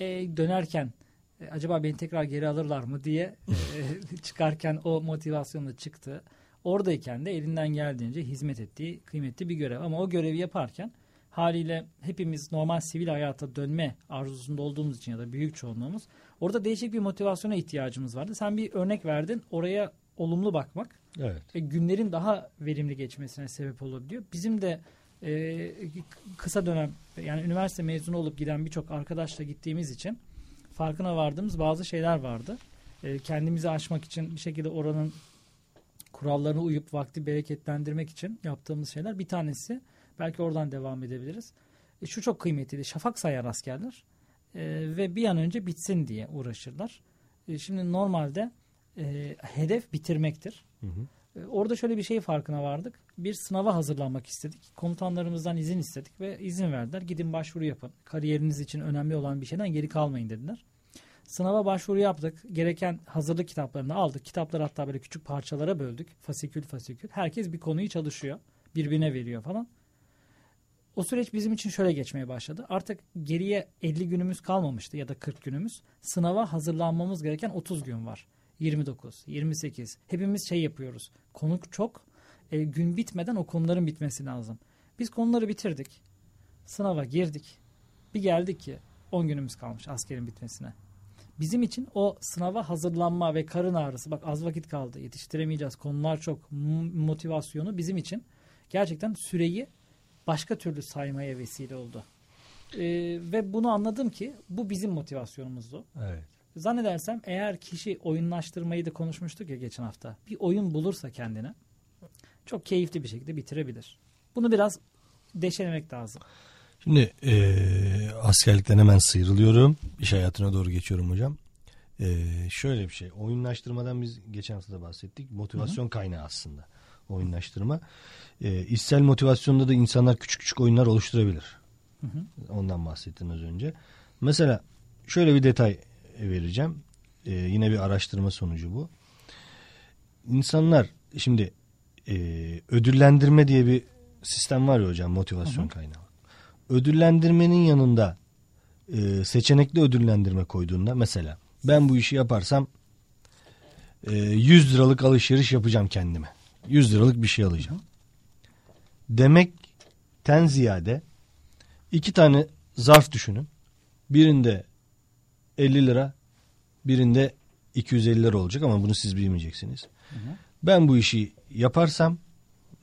e, dönerken e, acaba beni tekrar geri alırlar mı diye e, çıkarken o motivasyonla çıktı. Oradayken de elinden geldiğince hizmet ettiği kıymetli bir görev. Ama o görevi yaparken haliyle hepimiz normal sivil hayata dönme arzusunda olduğumuz için ya da büyük çoğunluğumuz orada değişik bir motivasyona ihtiyacımız vardı. Sen bir örnek verdin. Oraya olumlu bakmak Evet. e, günlerin daha verimli geçmesine sebep olabiliyor. Bizim de e, kısa dönem yani üniversite mezunu olup giden birçok arkadaşla gittiğimiz için farkına vardığımız bazı şeyler vardı. E, kendimizi aşmak için bir şekilde oranın kurallarına uyup vakti bereketlendirmek için yaptığımız şeyler. Bir tanesi belki oradan devam edebiliriz. E, şu çok kıymetliydi. Şafak sayar askerler E, ve bir an önce bitsin diye uğraşırlar. E, şimdi normalde e, hedef bitirmektir. Hı hı. E, Orada şöyle bir şey farkına vardık. Bir sınava hazırlanmak istedik. Komutanlarımızdan izin istedik ve izin verdiler. Gidin başvuru yapın. Kariyeriniz için önemli olan bir şeyden geri kalmayın dediler. Sınava başvuru yaptık. Gereken hazırlık kitaplarını aldık. Kitapları hatta böyle küçük parçalara böldük. Fasikül fasikül. Herkes bir konuyu çalışıyor. Birbirine veriyor falan. O süreç bizim için şöyle geçmeye başladı. Artık geriye 50 günümüz kalmamıştı ya da 40 günümüz. Sınava hazırlanmamız gereken 30 gün var. 29, 28. Hepimiz şey yapıyoruz. Konu çok. E, gün bitmeden o konuların bitmesi lazım. Biz konuları bitirdik. Sınava girdik. Bir geldik ki 10 günümüz kalmış askerin bitmesine. Bizim için o sınava hazırlanma ve karın ağrısı bak az vakit kaldı yetiştiremeyeceğiz konular çok motivasyonu bizim için gerçekten süreyi başka türlü saymaya vesile oldu. Ee, ve bunu anladım ki bu bizim motivasyonumuzdu. Evet. Zannedersem eğer kişi oyunlaştırmayı da konuşmuştuk ya geçen hafta. Bir oyun bulursa kendine çok keyifli bir şekilde bitirebilir. Bunu biraz deşelemek lazım. Şimdi eee askerlikten hemen sıyrılıyorum. İş hayatına doğru geçiyorum hocam. Eee, şöyle bir şey. Oyunlaştırmadan biz geçen hafta da bahsettik. Motivasyon kaynağı aslında. Oyunlaştırma. Eee içsel motivasyonda da insanlar küçük küçük oyunlar oluşturabilir. Hı hı. Ondan bahsettin az önce. Mesela şöyle bir detay vereceğim. Eee, yine bir araştırma sonucu bu. İnsanlar şimdi eee, ödüllendirme diye bir sistem var ya hocam motivasyon Hı hı. kaynağı. Ödüllendirmenin yanında eee, seçenekli ödüllendirme koyduğunda mesela ben bu işi yaparsam eee, 100 liralık alışveriş yapacağım kendime. 100 liralık bir şey alacağım. Demekten ziyade iki tane zarf düşünün. Birinde 50 lira, birinde 250 lira olacak ama bunu siz bilmeyeceksiniz. Ben bu işi yaparsam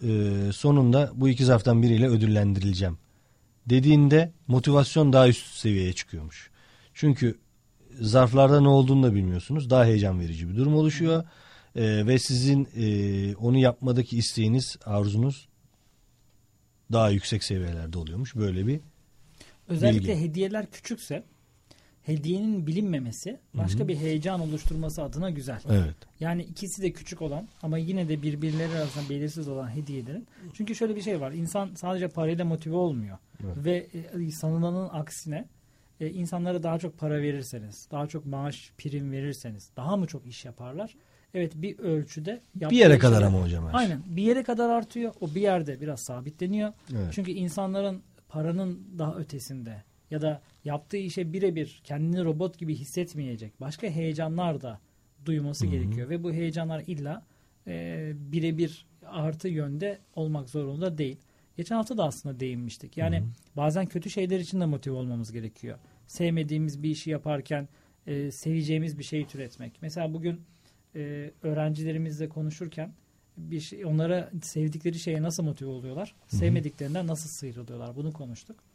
e, sonunda bu iki zarftan biriyle ödüllendirileceğim dediğinde motivasyon daha üst seviyeye çıkıyormuş. Çünkü zarflarda ne olduğunu da bilmiyorsunuz. Daha heyecan verici bir durum oluşuyor. E, ve sizin e, onu yapmadaki isteğiniz, arzunuz daha yüksek seviyelerde oluyormuş. Böyle bir Özellikle Bilgi. hediyeler küçükse hediyenin bilinmemesi başka bir heyecan oluşturması adına güzel. Evet. Yani ikisi de küçük olan ama yine de birbirleri arasında belirsiz olan hediyelerin. Çünkü şöyle bir şey var. İnsan sadece parayla motive olmuyor. Evet. Ve e, sanılanın aksine e, insanlara daha çok para verirseniz, daha çok maaş, prim verirseniz daha mı çok iş yaparlar? Evet bir ölçüde Bir yere kadar ama hocam her şey. Aynen. Bir yere kadar artıyor. O bir yerde biraz sabitleniyor. Evet. Çünkü insanların paranın daha ötesinde ya da yaptığı işe birebir kendini robot gibi hissetmeyecek başka heyecanlar da duyması gerekiyor ve bu heyecanlar illa e, birebir artı yönde olmak zorunda değil. Geçen hafta da aslında değinmiştik. Yani bazen kötü şeyler için de motive olmamız gerekiyor. Sevmediğimiz bir işi yaparken e, seveceğimiz bir şeyi türetmek. Mesela bugün e, öğrencilerimizle konuşurken bir şey, onlara sevdikleri şeye nasıl motive oluyorlar? Sevmediklerinden nasıl sıyrılıyorlar? Bunu konuştuk.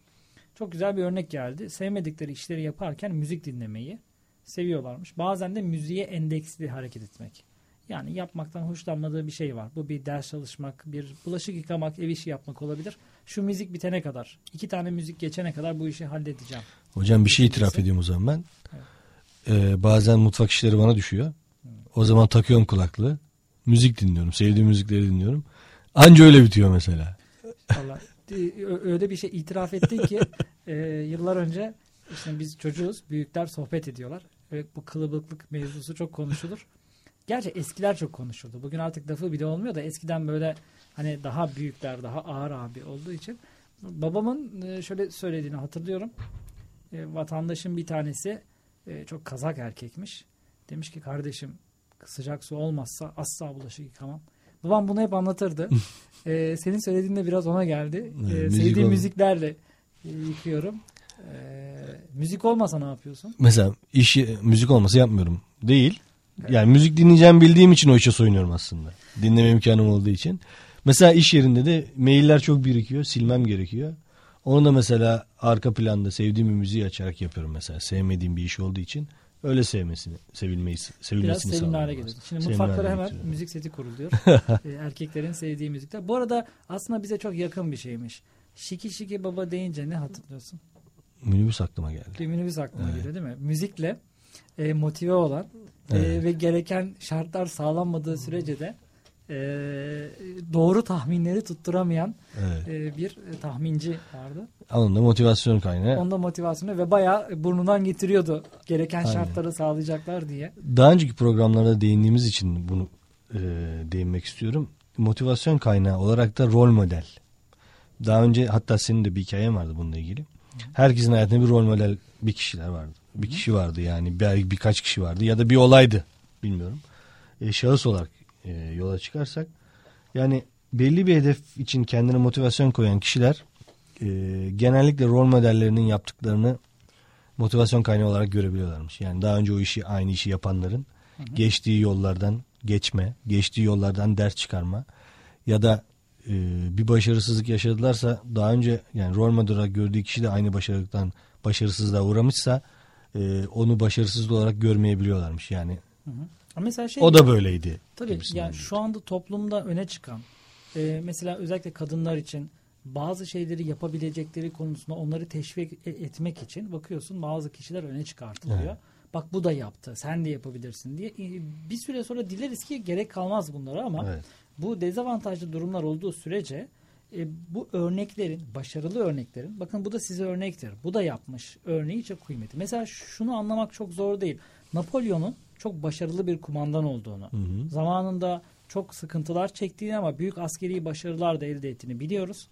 Çok güzel bir örnek geldi. Sevmedikleri işleri yaparken müzik dinlemeyi seviyorlarmış. Bazen de müziğe endeksli hareket etmek. Yani yapmaktan hoşlanmadığı bir şey var. Bu bir ders çalışmak, bir bulaşık yıkamak, ev işi yapmak olabilir. Şu müzik bitene kadar, iki tane müzik geçene kadar bu işi halledeceğim. Hocam bir şey itiraf ediyorum o zaman ben. Evet. Ee, bazen mutfak işleri bana düşüyor. O zaman takıyorum kulaklığı. Müzik dinliyorum. Sevdiğim müzikleri dinliyorum. Anca öyle bitiyor mesela. Vallahi öyle bir şey itiraf ettin ki e, yıllar önce işte biz çocuğuz, büyükler sohbet ediyorlar. Ve bu kılıbıklık mevzusu çok konuşulur. Gerçi eskiler çok konuşuldu. Bugün artık lafı bile olmuyor da eskiden böyle hani daha büyükler, daha ağır abi olduğu için babamın e, şöyle söylediğini hatırlıyorum. E, vatandaşın bir tanesi e, çok kazak erkekmiş. Demiş ki kardeşim sıcak su olmazsa asla bulaşık yıkamam. Babam bunu hep anlatırdı. Ee, senin söylediğinde biraz ona geldi. Evet, Ee, müzik sevdiğim ol- müziklerle e, yıkıyorum. Ee, müzik olmasa ne yapıyorsun? Mesela işi müzik olması yapmıyorum. Değil. Yani müzik dinleyeceğim bildiğim için o işe soyunuyorum aslında. Dinleme imkanım olduğu için. Mesela iş yerinde de mailler çok birikiyor. Silmem gerekiyor. Onu da mesela arka planda sevdiğim bir müziği açarak yapıyorum mesela. Sevmediğim bir iş olduğu için. Öyle sevmesini, sevilmeyi, Biraz sevilmesini sevimli hale geliyorsun. Şimdi Sevimli mutfaklara hemen getiriyorum. müzik seti kuruluyor. Ee, erkeklerin sevdiği müzikler. Bu arada aslında bize çok yakın bir şeymiş. Şiki şiki baba deyince ne hatırlıyorsun? Minibüs aklıma geldi. Bir minibüs aklıma geliyor değil mi? Müzikle e, motive olan e, Evet. ve gereken şartlar sağlanmadığı sürece de e, doğru tahminleri tutturamayan Evet. e, bir tahminci vardı. Onun da motivasyon kaynağı. Onda motivasyonu ve bayağı burnundan getiriyordu gereken Aynen. şartları sağlayacaklar diye. Daha önceki programlarda değindiğimiz için bunu e, değinmek istiyorum. Motivasyon kaynağı olarak da rol model. Daha önce hatta senin de bir hikayen vardı bununla ilgili. Herkesin hayatında bir rol model bir kişiler vardı. Bir kişi vardı yani bir, birkaç kişi vardı ya da bir olaydı bilmiyorum. E, şahıs olarak e, yola çıkarsak yani belli bir hedef için kendine motivasyon koyan kişiler e, genellikle rol modellerinin yaptıklarını motivasyon kaynağı olarak görebiliyorlarmış. Yani daha önce o işi aynı işi yapanların geçtiği yollardan geçme, geçtiği yollardan ders çıkarma ya da e, bir başarısızlık yaşadılarsa daha önce yani rol model olarak gördüğü kişi de aynı başarılıktan başarısızlığa uğramışsa e, onu başarısız olarak görmeyebiliyorlarmış. Yani Ama mesela şey o da böyleydi. Tabii yani şu anda toplumda öne çıkan e, mesela özellikle kadınlar için bazı şeyleri yapabilecekleri konusunda onları teşvik e- etmek için bakıyorsun bazı kişiler öne çıkartılıyor. Evet. Bak bu da yaptı sen de yapabilirsin diye. E, Bir süre sonra dileriz ki gerek kalmaz bunlara ama Evet. bu dezavantajlı durumlar olduğu sürece e, bu örneklerin, başarılı örneklerin, bakın bu da size örnektir. Bu da yapmış. Örneği çok kıymetli. Mesela şunu anlamak çok zor değil. Napolyon'un çok başarılı bir kumandan olduğunu, hı. zamanında çok sıkıntılar çektiğini ama büyük askeri başarılar da elde ettiğini biliyoruz.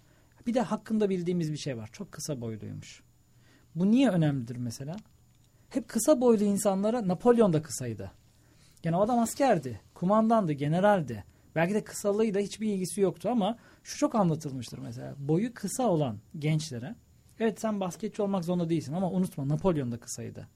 Bir de hakkında bildiğimiz bir şey var. Çok kısa boyluymuş. Bu niye önemlidir mesela? Hep kısa boylu insanlara Napolyon da kısaydı. Yani o adam askerdi, kumandandı, generaldi. Belki de kısalığıyla hiçbir ilgisi yoktu ama şu çok anlatılmıştır mesela. Boyu kısa olan gençlere evet sen basketçi olmak zorunda değilsin ama unutma Napolyon da kısaydı.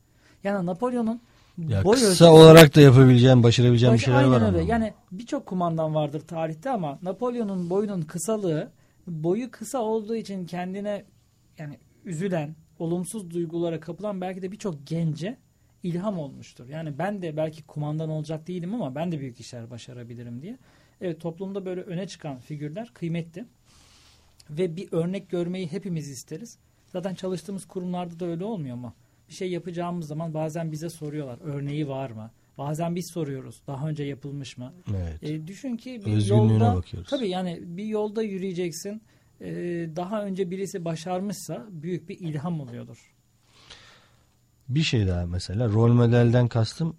Yani Napolyon'un Ya boy kısa ölçüsü- olarak da yapabileceğim, başarabileceğim bir Baş- şeyler Aynen var öyle. ama. Yani birçok kumandan vardır tarihte ama Napolyon'un boyunun kısalığı boyu kısa olduğu için kendine yani üzülen, olumsuz duygulara kapılan belki de birçok gence ilham olmuştur. Yani ben de belki kumandan olacak değilim ama ben de büyük işler başarabilirim diye. Evet toplumda böyle öne çıkan figürler kıymetli. Ve bir örnek görmeyi hepimiz isteriz. Zaten çalıştığımız kurumlarda da öyle olmuyor mu? Bir şey yapacağımız zaman bazen bize soruyorlar örneği var mı? Bazen biz soruyoruz daha önce yapılmış mı? Evet. E, düşün ki bir yolda bakıyoruz. tabii yani bir yolda yürüyeceksin. E, daha önce birisi başarmışsa büyük bir ilham oluyordur. Bir şey daha mesela rol modelden kastım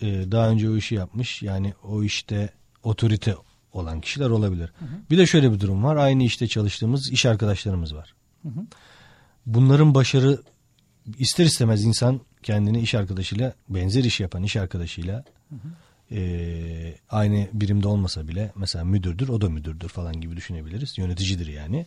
e, daha önce o işi yapmış yani o işte otorite olan kişiler olabilir. Bir de şöyle bir durum var aynı işte çalıştığımız iş arkadaşlarımız var. Hı hı. Bunların başarı ister istemez insan kendini iş arkadaşıyla benzer iş yapan iş arkadaşıyla e, aynı birimde olmasa bile mesela müdürdür o da müdürdür falan gibi düşünebiliriz yöneticidir yani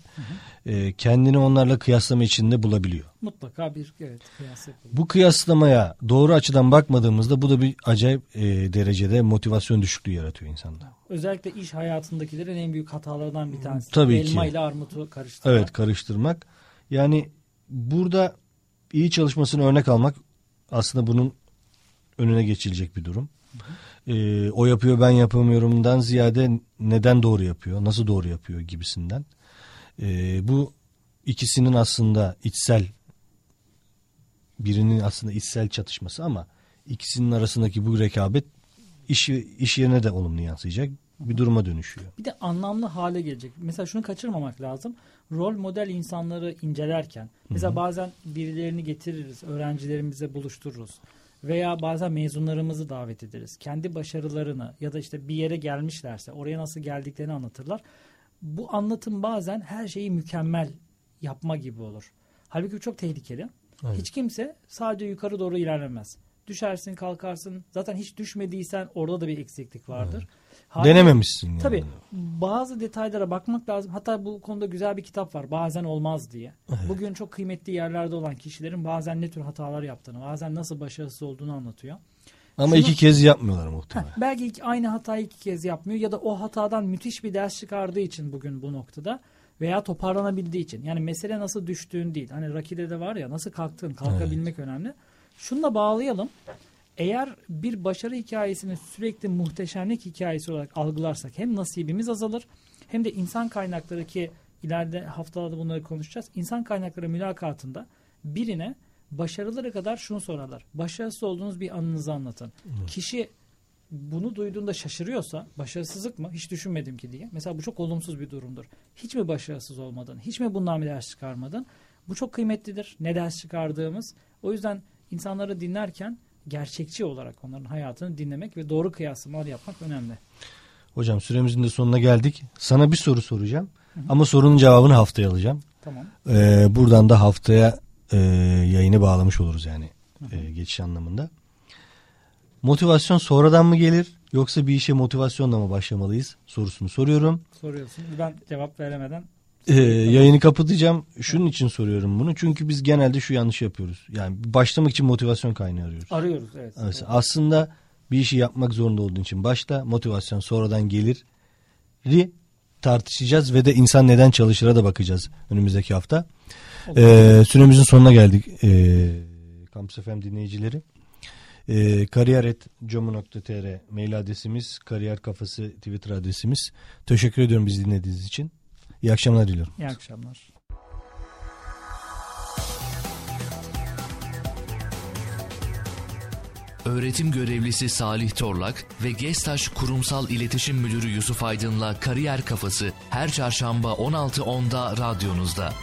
E, kendini onlarla kıyaslama içinde bulabiliyor. Mutlaka bir evet kıyas yapılır. Bu kıyaslamaya doğru açıdan bakmadığımızda bu da bir acayip e, derecede motivasyon düşüklüğü yaratıyor insanda. Özellikle iş hayatındakilerin en büyük hatalarından bir tanesi. Tabii Elma ki. ile armutu karıştırmak. Evet karıştırmak. Yani burada iyi çalışmasını örnek almak aslında bunun önüne geçilecek bir durum. Ee, o yapıyor ben yapamıyorumdan ziyade neden doğru yapıyor, nasıl doğru yapıyor gibisinden. Ee, bu ikisinin aslında içsel birinin aslında içsel çatışması ama ikisinin arasındaki bu rekabet iş, iş yerine de olumlu yansıyacak bir duruma dönüşüyor. Bir de anlamlı hale gelecek. Mesela şunu kaçırmamak lazım. Rol model insanları incelerken mesela bazen birilerini getiririz, öğrencilerimize buluştururuz. Veya bazen mezunlarımızı davet ederiz. Kendi başarılarını ya da işte bir yere gelmişlerse oraya nasıl geldiklerini anlatırlar. Bu anlatım bazen her şeyi mükemmel yapma gibi olur. Halbuki bu çok tehlikeli. Evet. Hiç kimse sadece yukarı doğru ilerlemez. Düşersin kalkarsın. Zaten hiç düşmediysen orada da bir eksiklik vardır. Haliyle- Denememişsin yani. Tabii bazı detaylara bakmak lazım. Hatta bu konuda güzel bir kitap var. Bazen olmaz diye. Bugün çok kıymetli yerlerde olan kişilerin bazen ne tür hatalar yaptığını, bazen nasıl başarısız olduğunu anlatıyor. Ama Şunu- iki kez yapmıyorlar Heh, muhtemelen. belki iki- aynı hatayı iki kez yapmıyor ya da o hatadan müthiş bir ders çıkardığı için bugün bu noktada veya toparlanabildiği için. Yani mesele nasıl düştüğün değil. Hani Raki'de de var ya nasıl kalktığın, kalkabilmek önemli. Şununla bağlayalım. Eğer bir başarı hikayesini sürekli muhteşemlik hikayesi olarak algılarsak hem nasibimiz azalır hem de insan kaynakları ki ileride haftalarda bunları konuşacağız. İnsan kaynakları mülakatında birine başarıları kadar şunu sorarlar. Başarısız olduğunuz bir anınızı anlatın. Kişi bunu duyduğunda şaşırıyorsa başarısızlık mı hiç düşünmedim ki diye. Mesela bu çok olumsuz bir durumdur. Hiç mi başarısız olmadın? Hiç mi bundan bir ders çıkarmadın? Bu çok kıymetlidir. Ne ders çıkardığımız. O yüzden insanları dinlerken gerçekçi olarak onların hayatını dinlemek ve doğru kıyaslamalar yapmak önemli. Hocam süremizin de sonuna geldik. Sana bir soru soracağım. Ama sorunun cevabını haftaya alacağım. Tamam. Ee, buradan da haftaya e, yayını bağlamış oluruz yani e, geçiş anlamında. Motivasyon sonradan mı gelir yoksa bir işe motivasyonla mı başlamalıyız sorusunu soruyorum. Soruyorsun. Ben cevap veremeden Ee, yayını kapatacağım. Şunun için soruyorum bunu. Çünkü biz genelde şu yanlış yapıyoruz. Yani başlamak için motivasyon kaynağı arıyoruz. arıyoruz. Evet. Evet, aslında bir işi yapmak zorunda olduğun için başta motivasyon sonradan gelir tartışacağız ve de insan neden çalışıra da bakacağız önümüzdeki hafta. Ee, süremizin sonuna geldik. Ee, Kampüs FM dinleyicileri. Ee, kariyer.com.tr mail adresimiz, kariyer kafası Twitter adresimiz. Teşekkür ediyorum bizi dinlediğiniz için. İyi akşamlar diliyorum. İyi akşamlar. Öğretim görevlisi Salih Torlak ve Gestaş Kurumsal İletişim Müdürü Yusuf Aydın'la Kariyer Kafası her çarşamba 16.10'da radyonuzda.